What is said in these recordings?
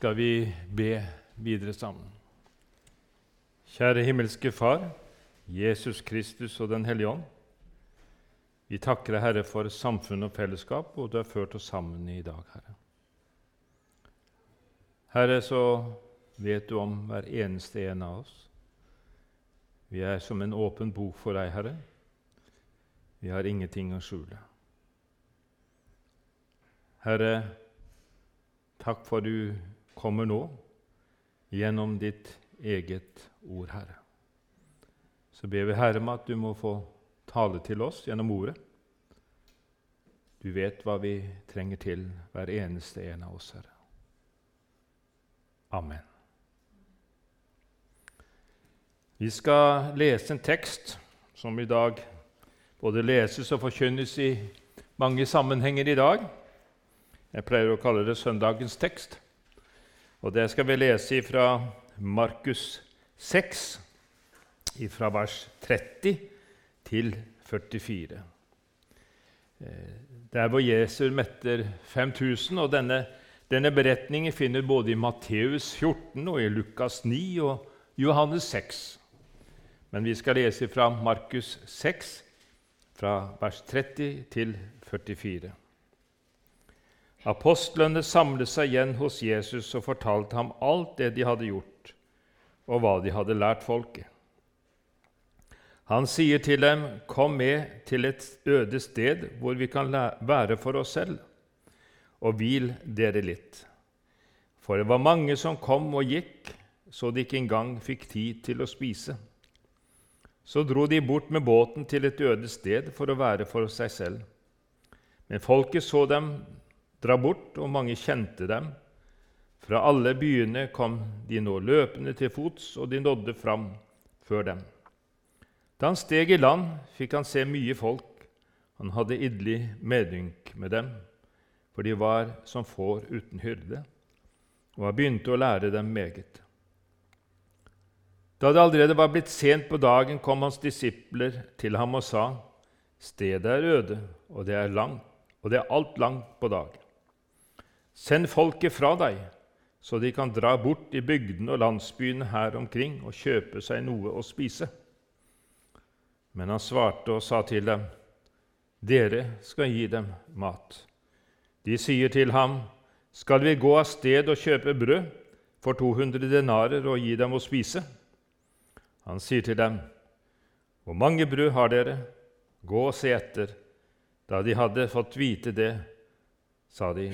skal vi be videre sammen. Kjære himmelske Far, Jesus Kristus og Den hellige ånd. Vi takker deg, Herre, for samfunn og fellesskap, og du har ført oss sammen i dag, Herre. Herre, så vet du om hver eneste en av oss. Vi er som en åpen bok for deg, Herre. Vi har ingenting å skjule. Herre, takk for du kommer nå gjennom ditt eget ord, Herre. Så ber vi Herre om at du må få tale til oss gjennom ordet. Du vet hva vi trenger til, hver eneste en av oss, Herre. Amen. Vi skal lese en tekst som i dag både leses og forkynnes i mange sammenhenger i dag. Jeg pleier å kalle det søndagens tekst. Og Det skal vi lese fra Markus 6, fra vers 30 til 44. Det der hvor Jesus metter 5000. og denne, denne beretningen finner både i Matteus 14 og i Lukas 9 og Johannes 6. Men vi skal lese fra Markus 6, fra vers 30 til 44. Apostlene samlet seg igjen hos Jesus og fortalte ham alt det de hadde gjort, og hva de hadde lært folket. Han sier til dem, 'Kom med til et øde sted hvor vi kan være for oss selv, og hvil dere litt.' For det var mange som kom og gikk, så de ikke engang fikk tid til å spise. Så dro de bort med båten til et øde sted for å være for seg selv. Men folket så dem dra bort, og mange kjente dem. Fra alle byene kom de nå løpende til fots, og de nådde fram før dem. Da han steg i land, fikk han se mye folk. Han hadde idelig medynk med dem, for de var som får uten hyrde, og han begynte å lære dem meget. Da det allerede var blitt sent på dagen, kom hans disipler til ham og sa:" Stedet er øde, og det er langt, og det er alt langt på dag. Send folket fra deg, så de kan dra bort i bygdene og landsbyene her omkring og kjøpe seg noe å spise. Men han svarte og sa til dem, Dere skal gi dem mat. De sier til ham, Skal vi gå av sted og kjøpe brød for 200 denarer og gi dem å spise? Han sier til dem, Hvor mange brød har dere? Gå og se etter. Da de hadde fått vite det, sa de,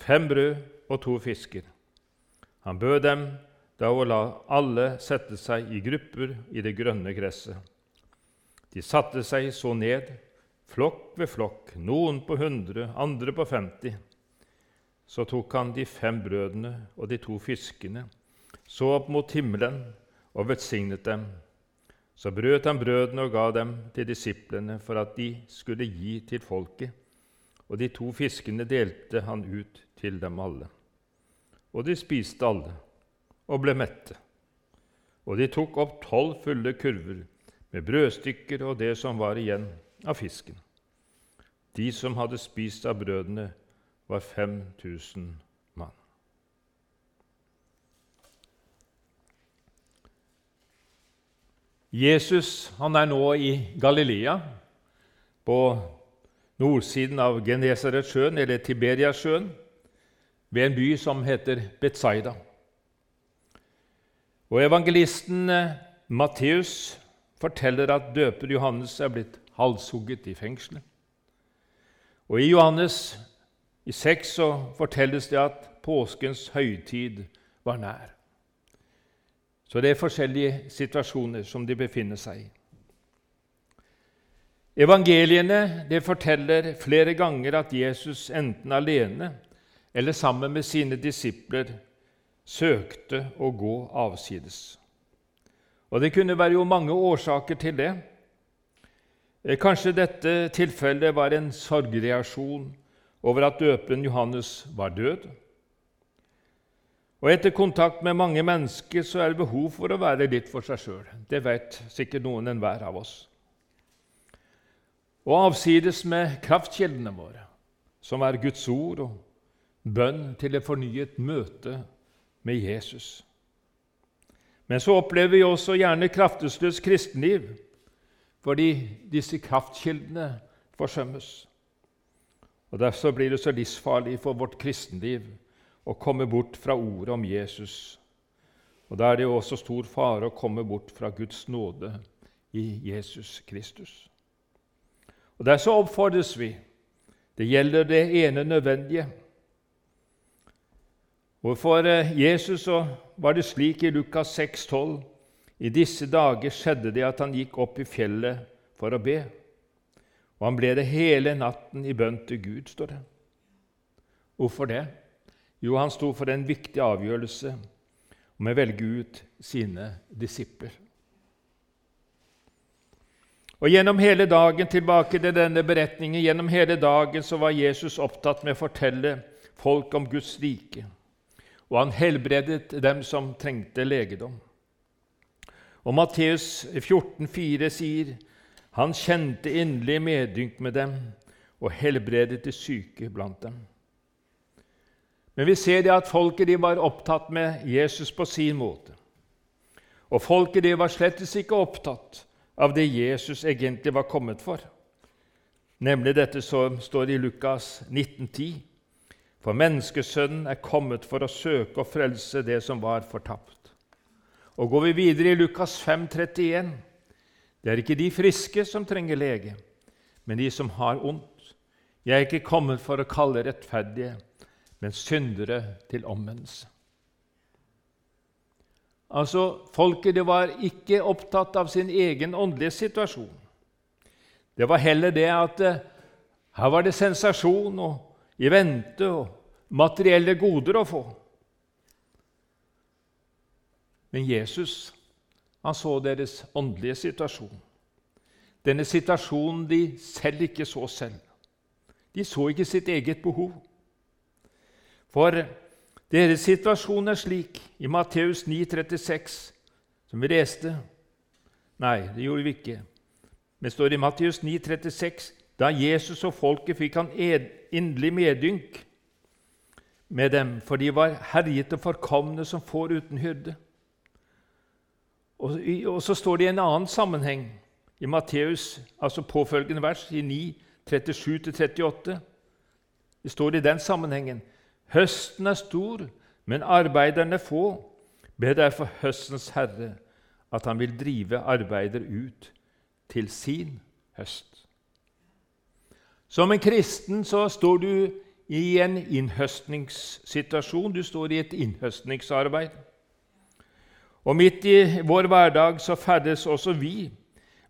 fem brød og to fisker. Han bød dem da å la alle sette seg i grupper i det grønne gresset. De satte seg så ned, flokk ved flokk, noen på hundre, andre på femti. Så tok han de fem brødene og de to fiskene, så opp mot himmelen og velsignet dem. Så brøt han brødene og ga dem til disiplene for at de skulle gi til folket, og de to fiskene delte han ut til dem alle. Og de spiste alle og ble mette. Og de tok opp tolv fulle kurver med brødstykker og det som var igjen av fisken. De som hadde spist av brødene, var 5000 mann. Jesus han er nå i Galilea, på nordsiden av Genesaretsjøen, eller Tiberiasjøen ved en by som heter Betzaida. Og Evangelisten eh, Matteus forteller at døper Johannes er blitt halshugget i fengselet. Og I Johannes i 6 så fortelles det at påskens høytid var nær. Så det er forskjellige situasjoner som de befinner seg i. Evangeliene det forteller flere ganger at Jesus enten alene eller sammen med sine disipler søkte å gå avsides. Og Det kunne være jo mange årsaker til det. Eh, kanskje dette tilfellet var en sorgreaksjon over at døperen Johannes var død. Og Etter kontakt med mange mennesker så er det behov for å være litt for seg sjøl. Det vet sikkert noen enhver av oss. Og avsides med kraftkildene våre, som er Guds ord og bønn til et fornyet møte med Jesus. Men så opplever vi også gjerne kraftesløst kristenliv fordi disse kraftkildene forsømmes. Og Derfor blir det så livsfarlig for vårt kristenliv å komme bort fra ordet om Jesus. Og Da er det jo også stor fare å komme bort fra Guds nåde i Jesus Kristus. Og Der så oppfordres vi. Det gjelder det ene nødvendige. Og For eh, Jesus så var det slik i Lukas 6, 12, i disse dager skjedde det at han gikk opp i fjellet for å be. Og han ble det hele natten i bønn til Gud, står det. Hvorfor det? Jo, han sto for en viktig avgjørelse om å velge ut sine disipler. Og Gjennom hele dagen tilbake til denne beretningen, gjennom hele dagen så var Jesus opptatt med å fortelle folk om Guds rike, og han helbredet dem som trengte legedom. Og Matteus 14,4 sier han kjente inderlig medynk med dem og helbredet de syke blant dem. Men vi ser det at folket de var opptatt med Jesus på sin måte. Og folket de var slett ikke opptatt av det Jesus egentlig var kommet for, nemlig dette som står i Lukas 1910. For menneskesønnen er kommet for å søke og frelse det som var fortapt. Og Går vi videre i Lukas 5, 31, det er ikke de friske som trenger lege, men de som har ondt. Jeg er ikke kommet for å kalle rettferdige, men syndere til omvendelse. Altså, Folket det var ikke opptatt av sin egen åndelige situasjon. Det var heller det at eh, her var det sensasjon og i vente og materielle goder å få. Men Jesus han så deres åndelige situasjon. Denne situasjonen de selv ikke så selv. De så ikke sitt eget behov. For deres situasjon er slik i Matteus 9,36, som vi leste Nei, det gjorde vi ikke. Men det står i Matteus 9,36 da Jesus og folket fikk han inderlig medynk med dem, for de var herjet og forkomne som får uten hyrde. Og, og, så står det i en annen sammenheng, i Matteus, altså påfølgende vers, i 9, 37-38. Det står i den sammenhengen Høsten er stor, men arbeiderne få. Be derfor høstens herre at han vil drive arbeider ut til sin høst. Som en kristen så står du i en innhøstningssituasjon. Du står i et innhøstningsarbeid. Og midt i vår hverdag så ferdes også vi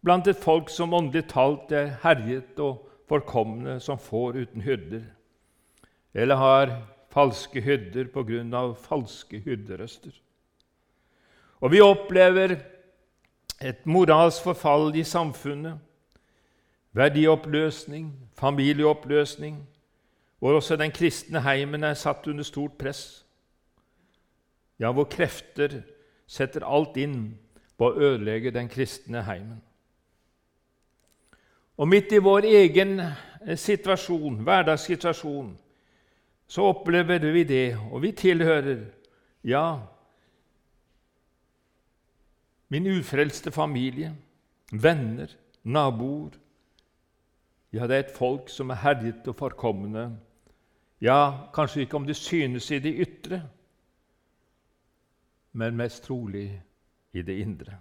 blant et folk som åndelig talt er herjet og forkomne som får uten hyrder, eller har falske hyrder på grunn av falske hyrderøster. Og vi opplever et moralsk forfall i samfunnet, verdioppløsning, familieoppløsning, hvor også den kristne heimen er satt under stort press. Ja, hvor krefter setter alt inn på å ødelegge den kristne heimen. Og midt i vår egen situasjon, hverdagssituasjon, så opplever vi det, og vi tilhører, ja, min ufrelste familie, venner, naboer. Ja, det er et folk som er herjet og forkomne. Ja, kanskje ikke om det synes i det ytre, men mest trolig i det indre.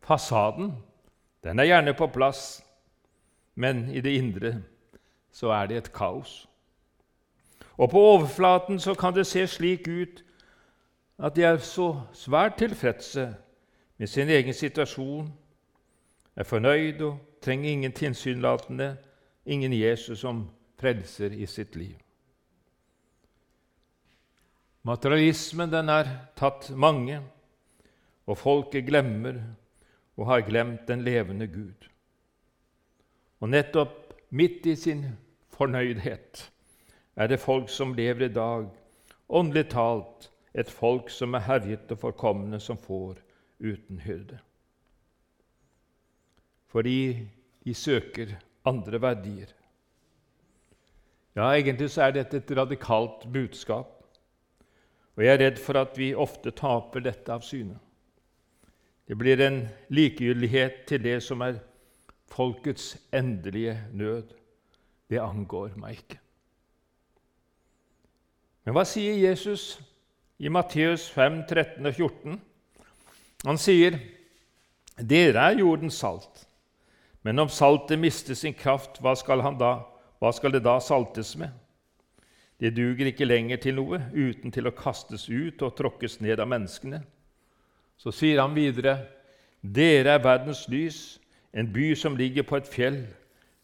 Fasaden den er gjerne på plass, men i det indre så er det et kaos. Og På overflaten så kan det se slik ut at de er så svært tilfredse med sin egen situasjon, er fornøyd og trenger ingen tilsynelatende, ingen Jesus som frelser i sitt liv. Materialismen den er tatt mange, og folket glemmer og har glemt den levende Gud. Og nettopp midt i sin fornøydhet er det folk som lever i dag, åndelig talt et folk som er herjet og forkomne, som får uten hyrde. Fordi de søker andre verdier. Ja, egentlig så er dette et radikalt budskap. Og jeg er redd for at vi ofte taper dette av syne. Det blir en likegyldighet til det som er folkets endelige nød. Det angår meg ikke. Men hva sier Jesus i Matteus 5, 13 og 14? Han sier, 'Dere er jordens salt.' Men om saltet mister sin kraft, hva skal, hva skal det da saltes med? Det duger ikke lenger til noe uten til å kastes ut og tråkkes ned av menneskene. Så sier han videre.: Dere er verdens lys. En by som ligger på et fjell,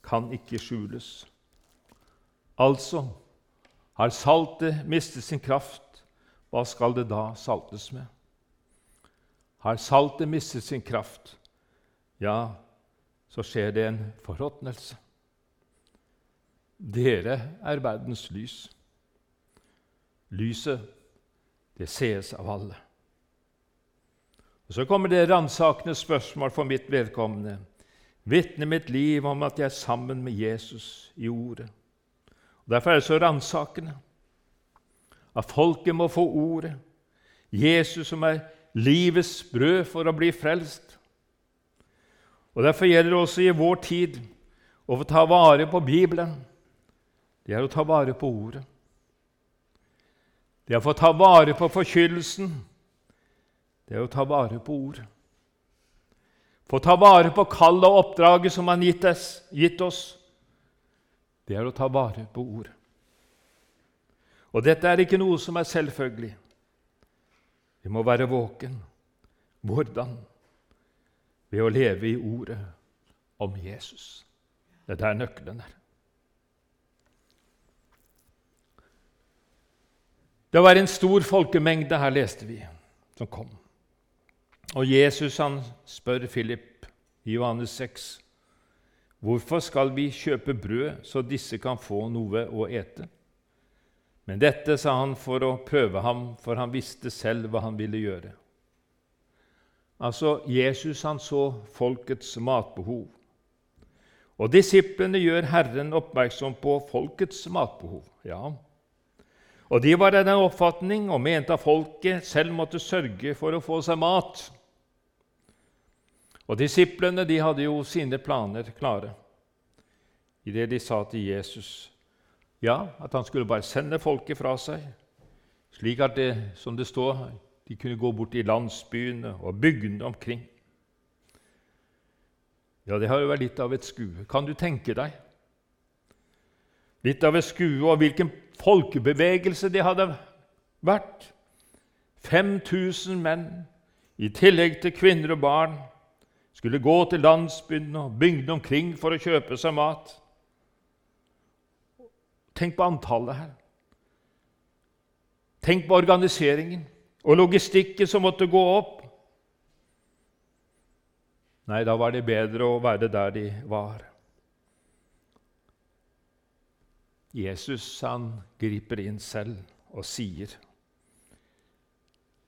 kan ikke skjules. Altså, har saltet mistet sin kraft, hva skal det da saltes med? Har saltet mistet sin kraft, ja, så skjer det en forråtnelse. Dere er verdens lys. Lyset, det sees av alle. Og Så kommer det ransakende spørsmål for mitt vedkommende. Vitner mitt liv om at jeg er sammen med Jesus i Ordet. Og Derfor er det så ransakende at folket må få Ordet, Jesus som er livets brød for å bli frelst. Og Derfor gjelder det også i vår tid å få ta vare på Bibelen. Det er å ta vare på Ordet. Det er å få ta vare på forkynnelsen. Det er å ta vare på Ordet. Få ta vare på kallet og oppdraget som Han gitt oss. Det er å ta vare på Ordet. Og dette er ikke noe som er selvfølgelig. Vi må være våken. Hvordan? Ved å leve i ordet om Jesus. Det er der nøkkelen er. Det var en stor folkemengde, her leste vi, som kom. Og Jesus han spør Philip i Johannes 6.: Hvorfor skal vi kjøpe brød så disse kan få noe å ete? Men dette sa han for å prøve ham, for han visste selv hva han ville gjøre. Altså, Jesus han så folkets matbehov. Og disiplene gjør Herren oppmerksom på folkets matbehov. Ja, og De var av den oppfatning og mente at folket selv måtte sørge for å få seg mat. Og Disiplene de hadde jo sine planer klare i det de sa til Jesus. Ja, at han skulle bare sende folket fra seg, slik at det, som det står, de kunne gå bort i landsbyene og bygdene omkring. Ja, det har jo vært litt av et skue. Kan du tenke deg? Litt av et skue, og hvilken folkebevegelse det hadde vært. 5000 menn, i tillegg til kvinner og barn, skulle gå til landsbyene og bygdene omkring for å kjøpe seg mat. Tenk på antallet her. Tenk på organiseringen og logistikken som måtte gå opp. Nei, da var det bedre å være der de var. Jesus han griper inn selv og sier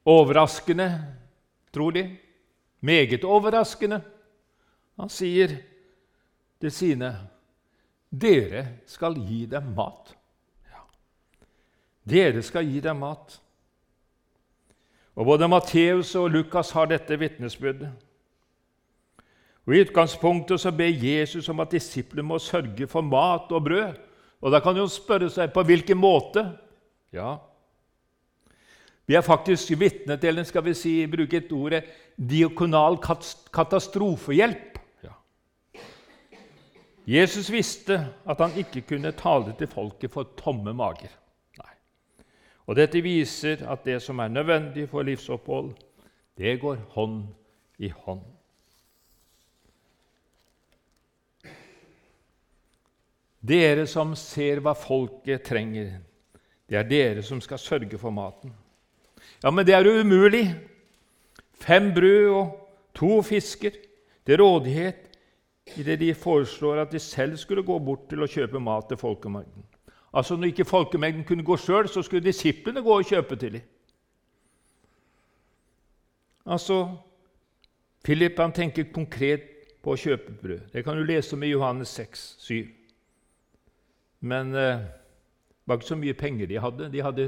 Overraskende, tror de. Meget overraskende. Han sier til sine dere skal gi dem mat. Ja. Dere skal gi dem mat. Og Både Matteus og Lukas har dette vitnesbyrdet. Og I utgangspunktet så ber Jesus om at disiplene må sørge for mat og brød. Og Da kan jo spørre seg på hvilken måte. Ja, Vi er faktisk vitne til skal vi si, bruke et ordet diakonal katastrofehjelp. Ja. Jesus visste at han ikke kunne tale til folket for tomme mager. Og Dette viser at det som er nødvendig for livsopphold, det går hånd i hånd. Dere som ser hva folket trenger, det er dere som skal sørge for maten. Ja, men det er jo umulig. Fem brød og to fisker til rådighet idet de foreslår at de selv skulle gå bort til å kjøpe mat til folkemengden. Altså Når ikke folkemengden kunne gå sjøl, så skulle disiplene gå og kjøpe til dem. Altså, Philip han tenker konkret på å kjøpe brød. Det kan du lese om i Johannes 6, 7. Men eh, det var ikke så mye penger de hadde. De hadde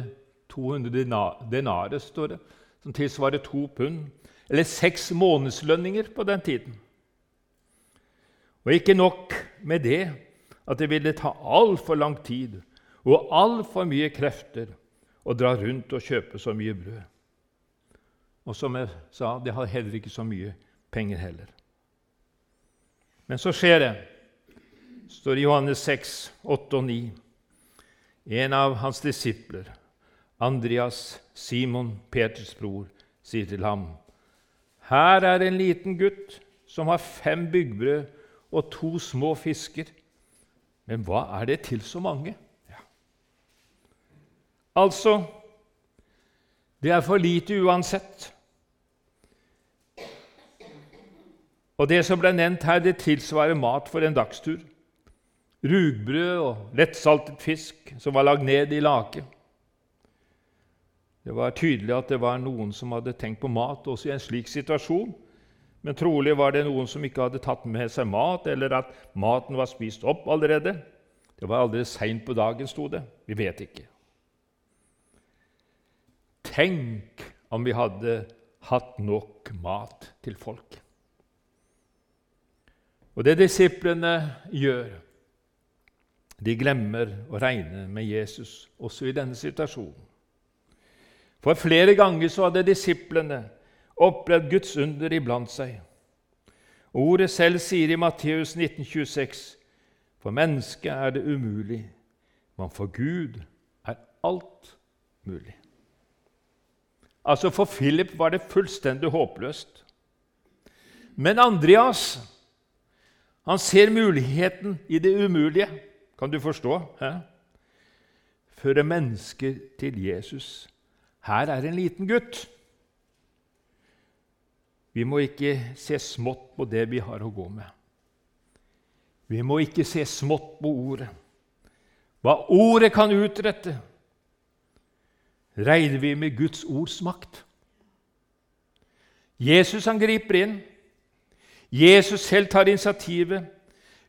200 denarer, står det, som tilsvarer to pund, eller seks månedslønninger på den tiden. Og ikke nok med det, at det ville ta altfor lang tid og altfor mye krefter å dra rundt og kjøpe så mye brød. Og som jeg sa, de har heller ikke så mye penger heller. Men så skjer det, står i Johannes 6, 8 og 9. En av hans disipler, Andreas, Simon, Peters bror, sier til ham.: Her er en liten gutt som har fem byggbrød og to små fisker. Men hva er det til så mange? Altså det er for lite uansett. Og det som ble nevnt her, det tilsvarer mat for en dagstur. Rugbrød og lettsaltet fisk som var lagd ned i lake. Det var tydelig at det var noen som hadde tenkt på mat også i en slik situasjon. Men trolig var det noen som ikke hadde tatt med seg mat, eller at maten var spist opp allerede. Det var allerede seint på dagen, sto det. Vi vet ikke. Tenk om vi hadde hatt nok mat til folk. Og det disiplene gjør, de glemmer å regne med Jesus også i denne situasjonen. For flere ganger så hadde disiplene opplevd Guds under iblant seg. Ordet selv sier i Matteus 1926.: For mennesket er det umulig, men for Gud er alt mulig. Altså For Philip var det fullstendig håpløst. Men Andreas han ser muligheten i det umulige. Kan du forstå? Hæ? Føre mennesker til Jesus. Her er en liten gutt. Vi må ikke se smått på det vi har å gå med. Vi må ikke se smått på ordet. Hva ordet kan utrette, regner vi med Guds ords makt. Jesus han griper inn. Jesus selv tar initiativet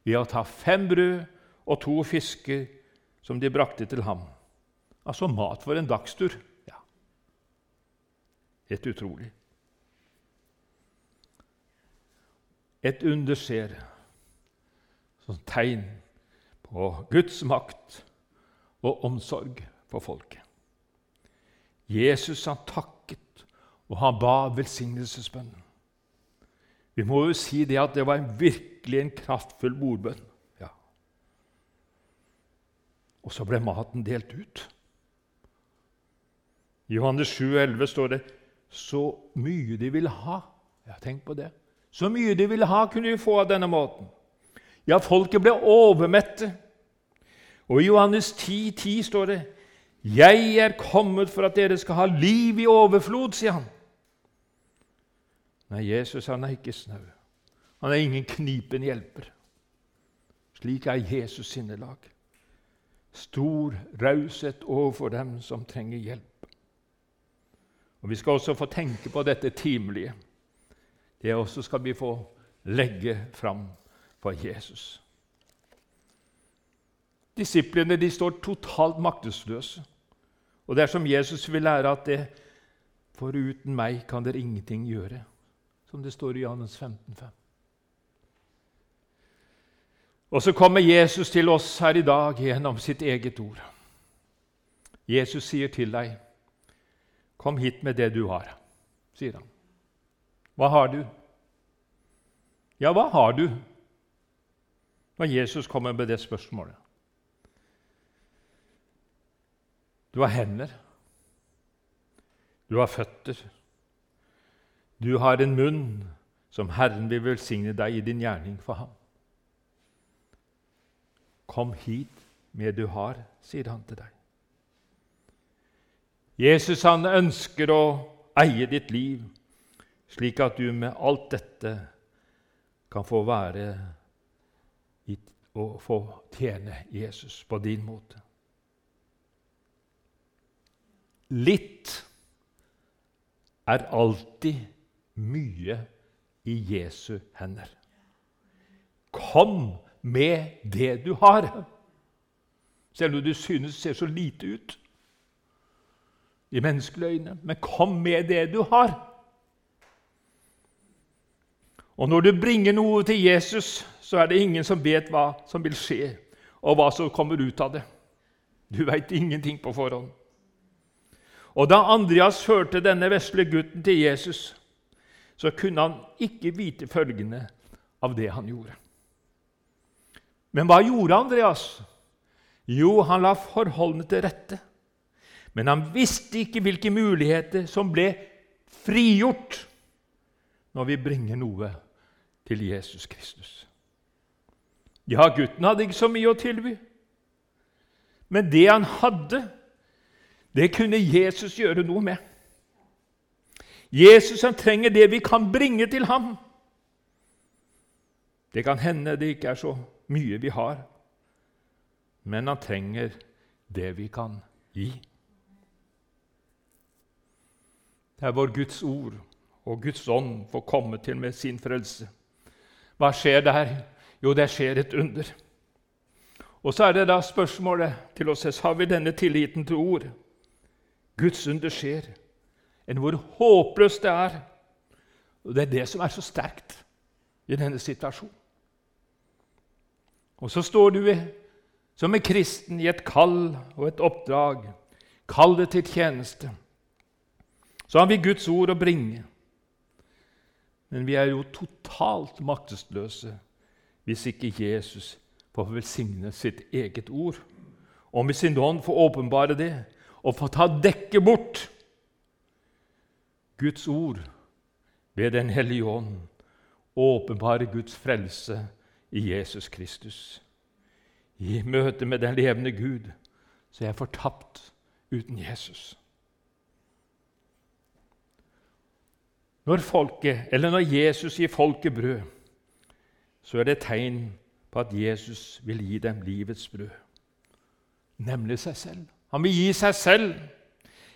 ved å ta fem brød og to fisker som de brakte til ham. Altså mat for en dagstur. Ja. Helt utrolig. Et under skjer som tegn på Guds makt og omsorg for folket. Jesus han takket, og han ba velsignelsesbønnen. Vi må jo si det at det var en virkelig en kraftfull bordbønn. Ja. Og så ble maten delt ut. I Johannes 7, 11 står det så mye de ville ha. Ja, tenk på det. Så mye de ville ha, kunne de få av denne måten. Ja, folket ble overmette. Og i Johannes 10, 10 står det 'Jeg er kommet for at dere skal ha liv i overflod', sier han. Nei, Jesus han er ikke snau. Han er ingen knipen hjelper. Slik er Jesus sinnelag. Stor raushet overfor dem som trenger hjelp. Og Vi skal også få tenke på dette timelige. Det også skal vi få legge fram for Jesus. Disiplene de står totalt maktesløse. Og det er som Jesus vil lære at det Foruten meg kan dere ingenting gjøre som det står i Johannes 15, 5. Og så kommer Jesus til oss her i dag gjennom sitt eget ord. Jesus sier til deg, 'Kom hit med det du har', sier han. Hva har du? Ja, hva har du? Når Jesus kommer med det spørsmålet. Du har hender. Du har føtter. Du har en munn som Herren vil velsigne deg i din gjerning for ham. Kom hit med du har, sier han til deg. Jesus han ønsker å eie ditt liv, slik at du med alt dette kan få være og få tjene Jesus på din måte. Litt er alltid mye i Jesu hender. Kom med det du har, selv om du synes det ser så lite ut. i menneskelige øyne, men kom med det du har. Og når du bringer noe til Jesus, så er det ingen som vet hva som vil skje, og hva som kommer ut av det. Du veit ingenting på forhånd. Og da Andreas førte denne vesle gutten til Jesus, så kunne han ikke vite følgende av det han gjorde. Men hva gjorde Andreas? Jo, han la forholdene til rette. Men han visste ikke hvilke muligheter som ble frigjort når vi bringer noe til Jesus Kristus. Ja, gutten hadde ikke så mye å tilby, men det han hadde, det kunne Jesus gjøre noe med. Jesus han trenger det vi kan bringe til ham. Det kan hende det ikke er så mye vi har, men han trenger det vi kan gi. Det er vår Guds ord og Guds ånd får komme til med sin frelse. Hva skjer der? Jo, det skjer et under. Og så er det da spørsmålet til oss har vi denne tilliten til ord. Guds under skjer. Enn hvor håpløst det er. Og Det er det som er så sterkt i denne situasjonen. Og så står du som en kristen i et kall og et oppdrag, Kall det til tjeneste. Så har vi Guds ord å bringe. Men vi er jo totalt maktesløse hvis ikke Jesus får velsigne sitt eget ord. Og med sin ånd får åpenbare det og få ta dekket bort Guds ord ved Den hellige ånd, åpenbare Guds frelse i Jesus Kristus. I møte med den levende Gud så er jeg fortapt uten Jesus. Når, folket, eller når Jesus gir folket brød, så er det tegn på at Jesus vil gi dem livets brød, nemlig seg selv. Han vil gi seg selv.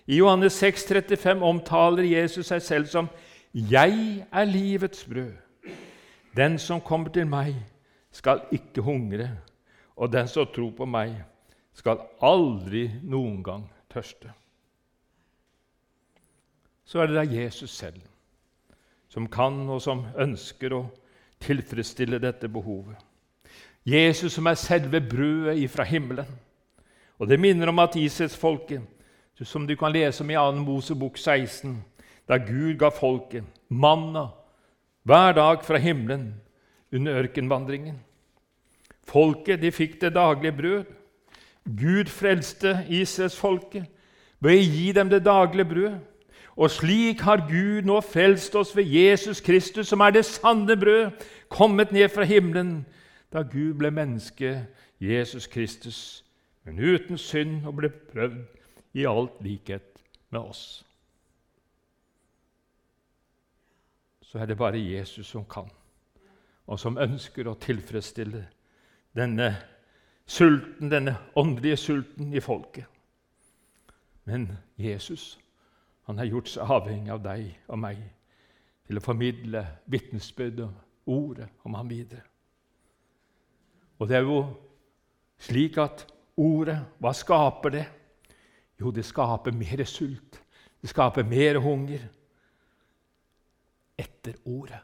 I Johannes 6, 35 omtaler Jesus seg selv som 'Jeg er livets brød'. Den som kommer til meg, skal ikke hungre, og den som tror på meg, skal aldri noen gang tørste. Så er det da Jesus selv som kan og som ønsker å tilfredsstille dette behovet. Jesus som er selve brødet ifra himmelen. Og Det minner om at Israelsfolket, som du kan lese om i 2. Mosebok 16, da Gud ga folket manna hver dag fra himmelen under ørkenvandringen. Folket de fikk det daglige brød. Gud frelste Israelsfolket ved å gi dem det daglige brød. Og slik har Gud nå frelst oss ved Jesus Kristus, som er det sanne brød, kommet ned fra himmelen da Gud ble menneske, Jesus Kristus, men uten synd og ble prøvd i alt likhet med oss. Så er det bare Jesus som kan og som ønsker å tilfredsstille denne sulten, denne åndelige sulten i folket. Men Jesus han har gjort seg avhengig av deg og meg til å formidle vitnesbyrd ordet om ham videre. Og det er jo slik at ordet, hva skaper det? Jo, det skaper mer sult. Det skaper mer hunger etter ordet.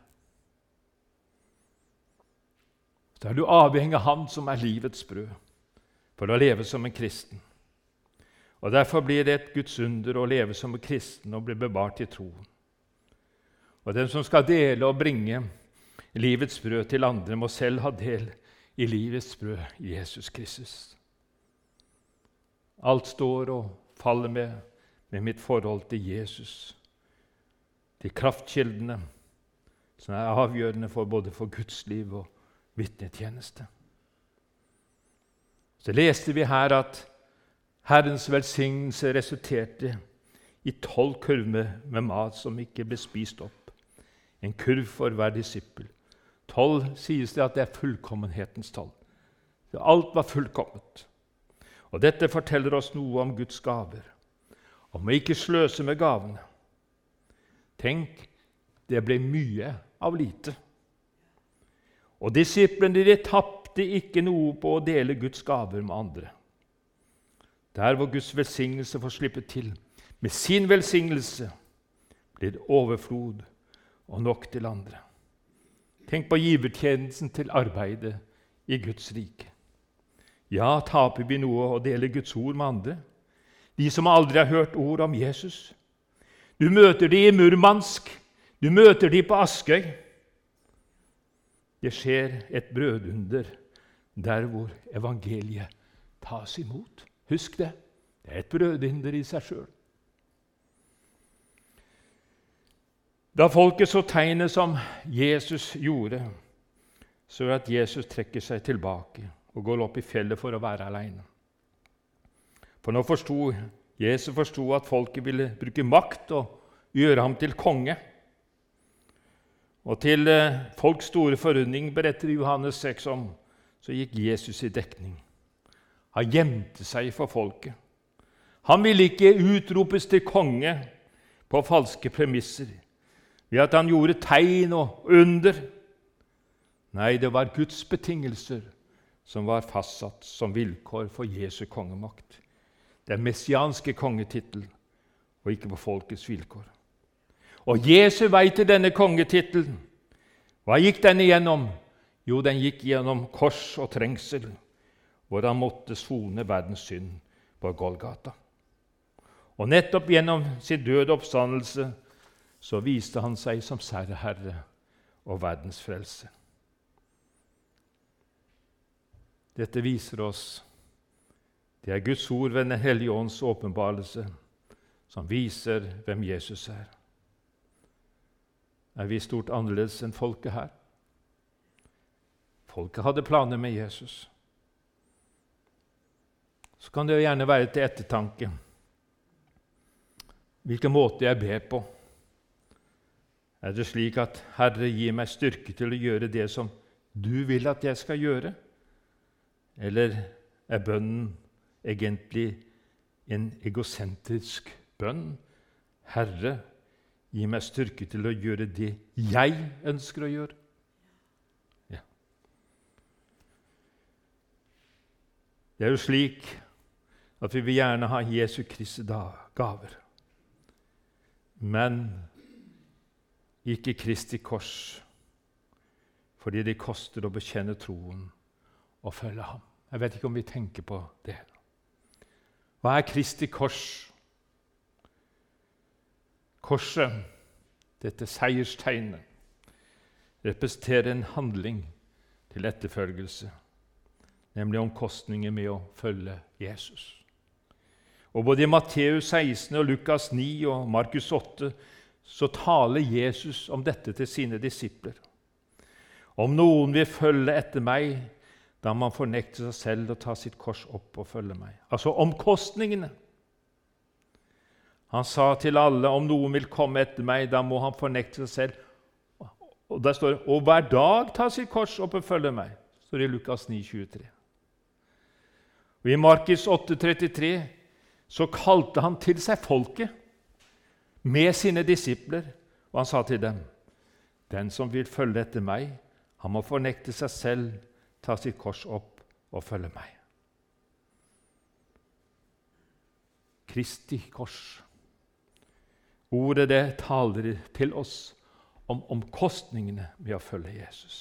Da er du avhengig av Han som er livets brød, for å leve som en kristen. Og Derfor blir det et Guds under å leve som en kristen og bli bevart i troen. Og Den som skal dele og bringe livets brød til andre, må selv ha del i livets brød, Jesus Kristus. Alt står og faller med, med mitt forhold til Jesus, til kraftkildene, som er avgjørende for både for Guds liv og vitnetjeneste. Så leste vi her at Herrens velsignelse resulterte i tolv kurver med mat som ikke ble spist opp. En kurv for hver disippel. Tolv sies det at det er fullkommenhetens tall. Alt var fullkomment. Og Dette forteller oss noe om Guds gaver, om å ikke sløse med gavene. Tenk, det ble mye av lite. Og disiplene de tapte ikke noe på å dele Guds gaver med andre. Der hvor Guds velsignelse får slippe til, med sin velsignelse blir det overflod og nok til andre. Tenk på givertjenesten til arbeidet i Guds rike. Ja, taper vi noe å dele Guds ord med andre? De som aldri har hørt ord om Jesus. Du møter de i Murmansk, du møter de på Askøy. Det skjer et brødunder der hvor evangeliet tas imot. Husk det. Det er et brødhinder i seg sjøl. Da folket så tegnet som Jesus gjorde, så er det at Jesus trekker seg tilbake og går opp i fjellet for å være alene. For nå forsto Jesus forsto at folket ville bruke makt og gjøre ham til konge. Og til eh, folks store forundring beretter Johannes 6 om, så gikk Jesus i dekning. Han gjemte seg for folket. Han ville ikke utropes til konge på falske premisser ved at han gjorde tegn og under. Nei, det var Guds betingelser som var fastsatt som vilkår for Jesu kongemakt. Er messianske kongetittel, og ikke på folkets vilkår. Og Jesu vei til denne kongetittelen, hva gikk den igjennom? Jo, den gikk gjennom kors og trengsel, hvor han måtte sone verdens synd på Golgata. Og nettopp gjennom sin døde oppstandelse så viste han seg som særherre og verdens frelse. Dette viser oss det er Guds ord ved Den hellige ånds åpenbarelse som viser hvem Jesus er. Er vi stort annerledes enn folket her? Folket hadde planer med Jesus. Så kan det jo gjerne være til ettertanke hvilken måte jeg ber på. Er det slik at 'Herre, gi meg styrke til å gjøre det som du vil at jeg skal gjøre'? Eller er bønnen egentlig en egosentrisk bønn? Herre, gi meg styrke til å gjøre det jeg ønsker å gjøre. Ja. Det er jo slik at vi vil gjerne ha Jesu Kristi gaver. Men ikke Kristi kors, fordi det koster å bekjenne troen og følge ham. Jeg vet ikke om vi tenker på det. Hva er Kristi kors? Korset, dette seierstegnet, representerer en handling til etterfølgelse, nemlig omkostninger med å følge Jesus. Og Både i Matteus 16, og Lukas 9 og Markus 8 så taler Jesus om dette til sine disipler. Om noen vil følge etter meg, da må han fornekte seg selv og ta sitt kors opp og følge meg. Altså omkostningene. Han sa til alle om noen vil komme etter meg, da må han fornekte seg selv. Og der står det og hver dag ta sitt kors opp og følge meg. står det i Lukas 9, 23. Og I Markus 8, 33 så kalte han til seg folket med sine disipler, og han sa til dem.: Den som vil følge etter meg, han må fornekte seg selv ta sitt kors opp og følge meg. Kristi kors. Ordet det taler til oss om omkostningene ved å følge Jesus.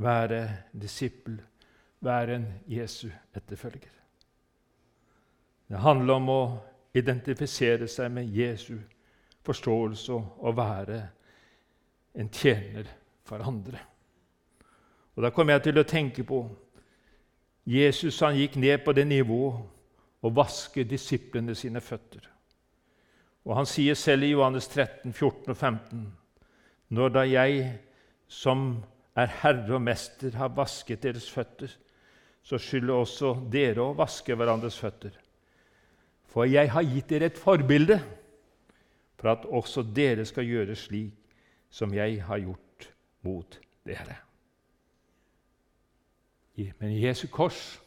Være disippel, være en Jesu etterfølger. Det handler om å identifisere seg med Jesu forståelse og være en tjener for andre. Og Da kom jeg til å tenke på Jesus han gikk ned på det nivået og vasket disiplene sine føtter. Og Han sier selv i Johannes 13, 14 og 15.: Når da jeg, som er herre og mester, har vasket deres føtter, så skylder også dere å vaske hverandres føtter. For jeg har gitt dere et forbilde for at også dere skal gjøre slik som jeg har gjort mot dere. Men Jesu kors,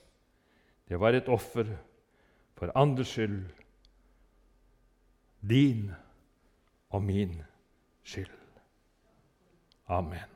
det var et offer for andres skyld, din og min skyld. Amen.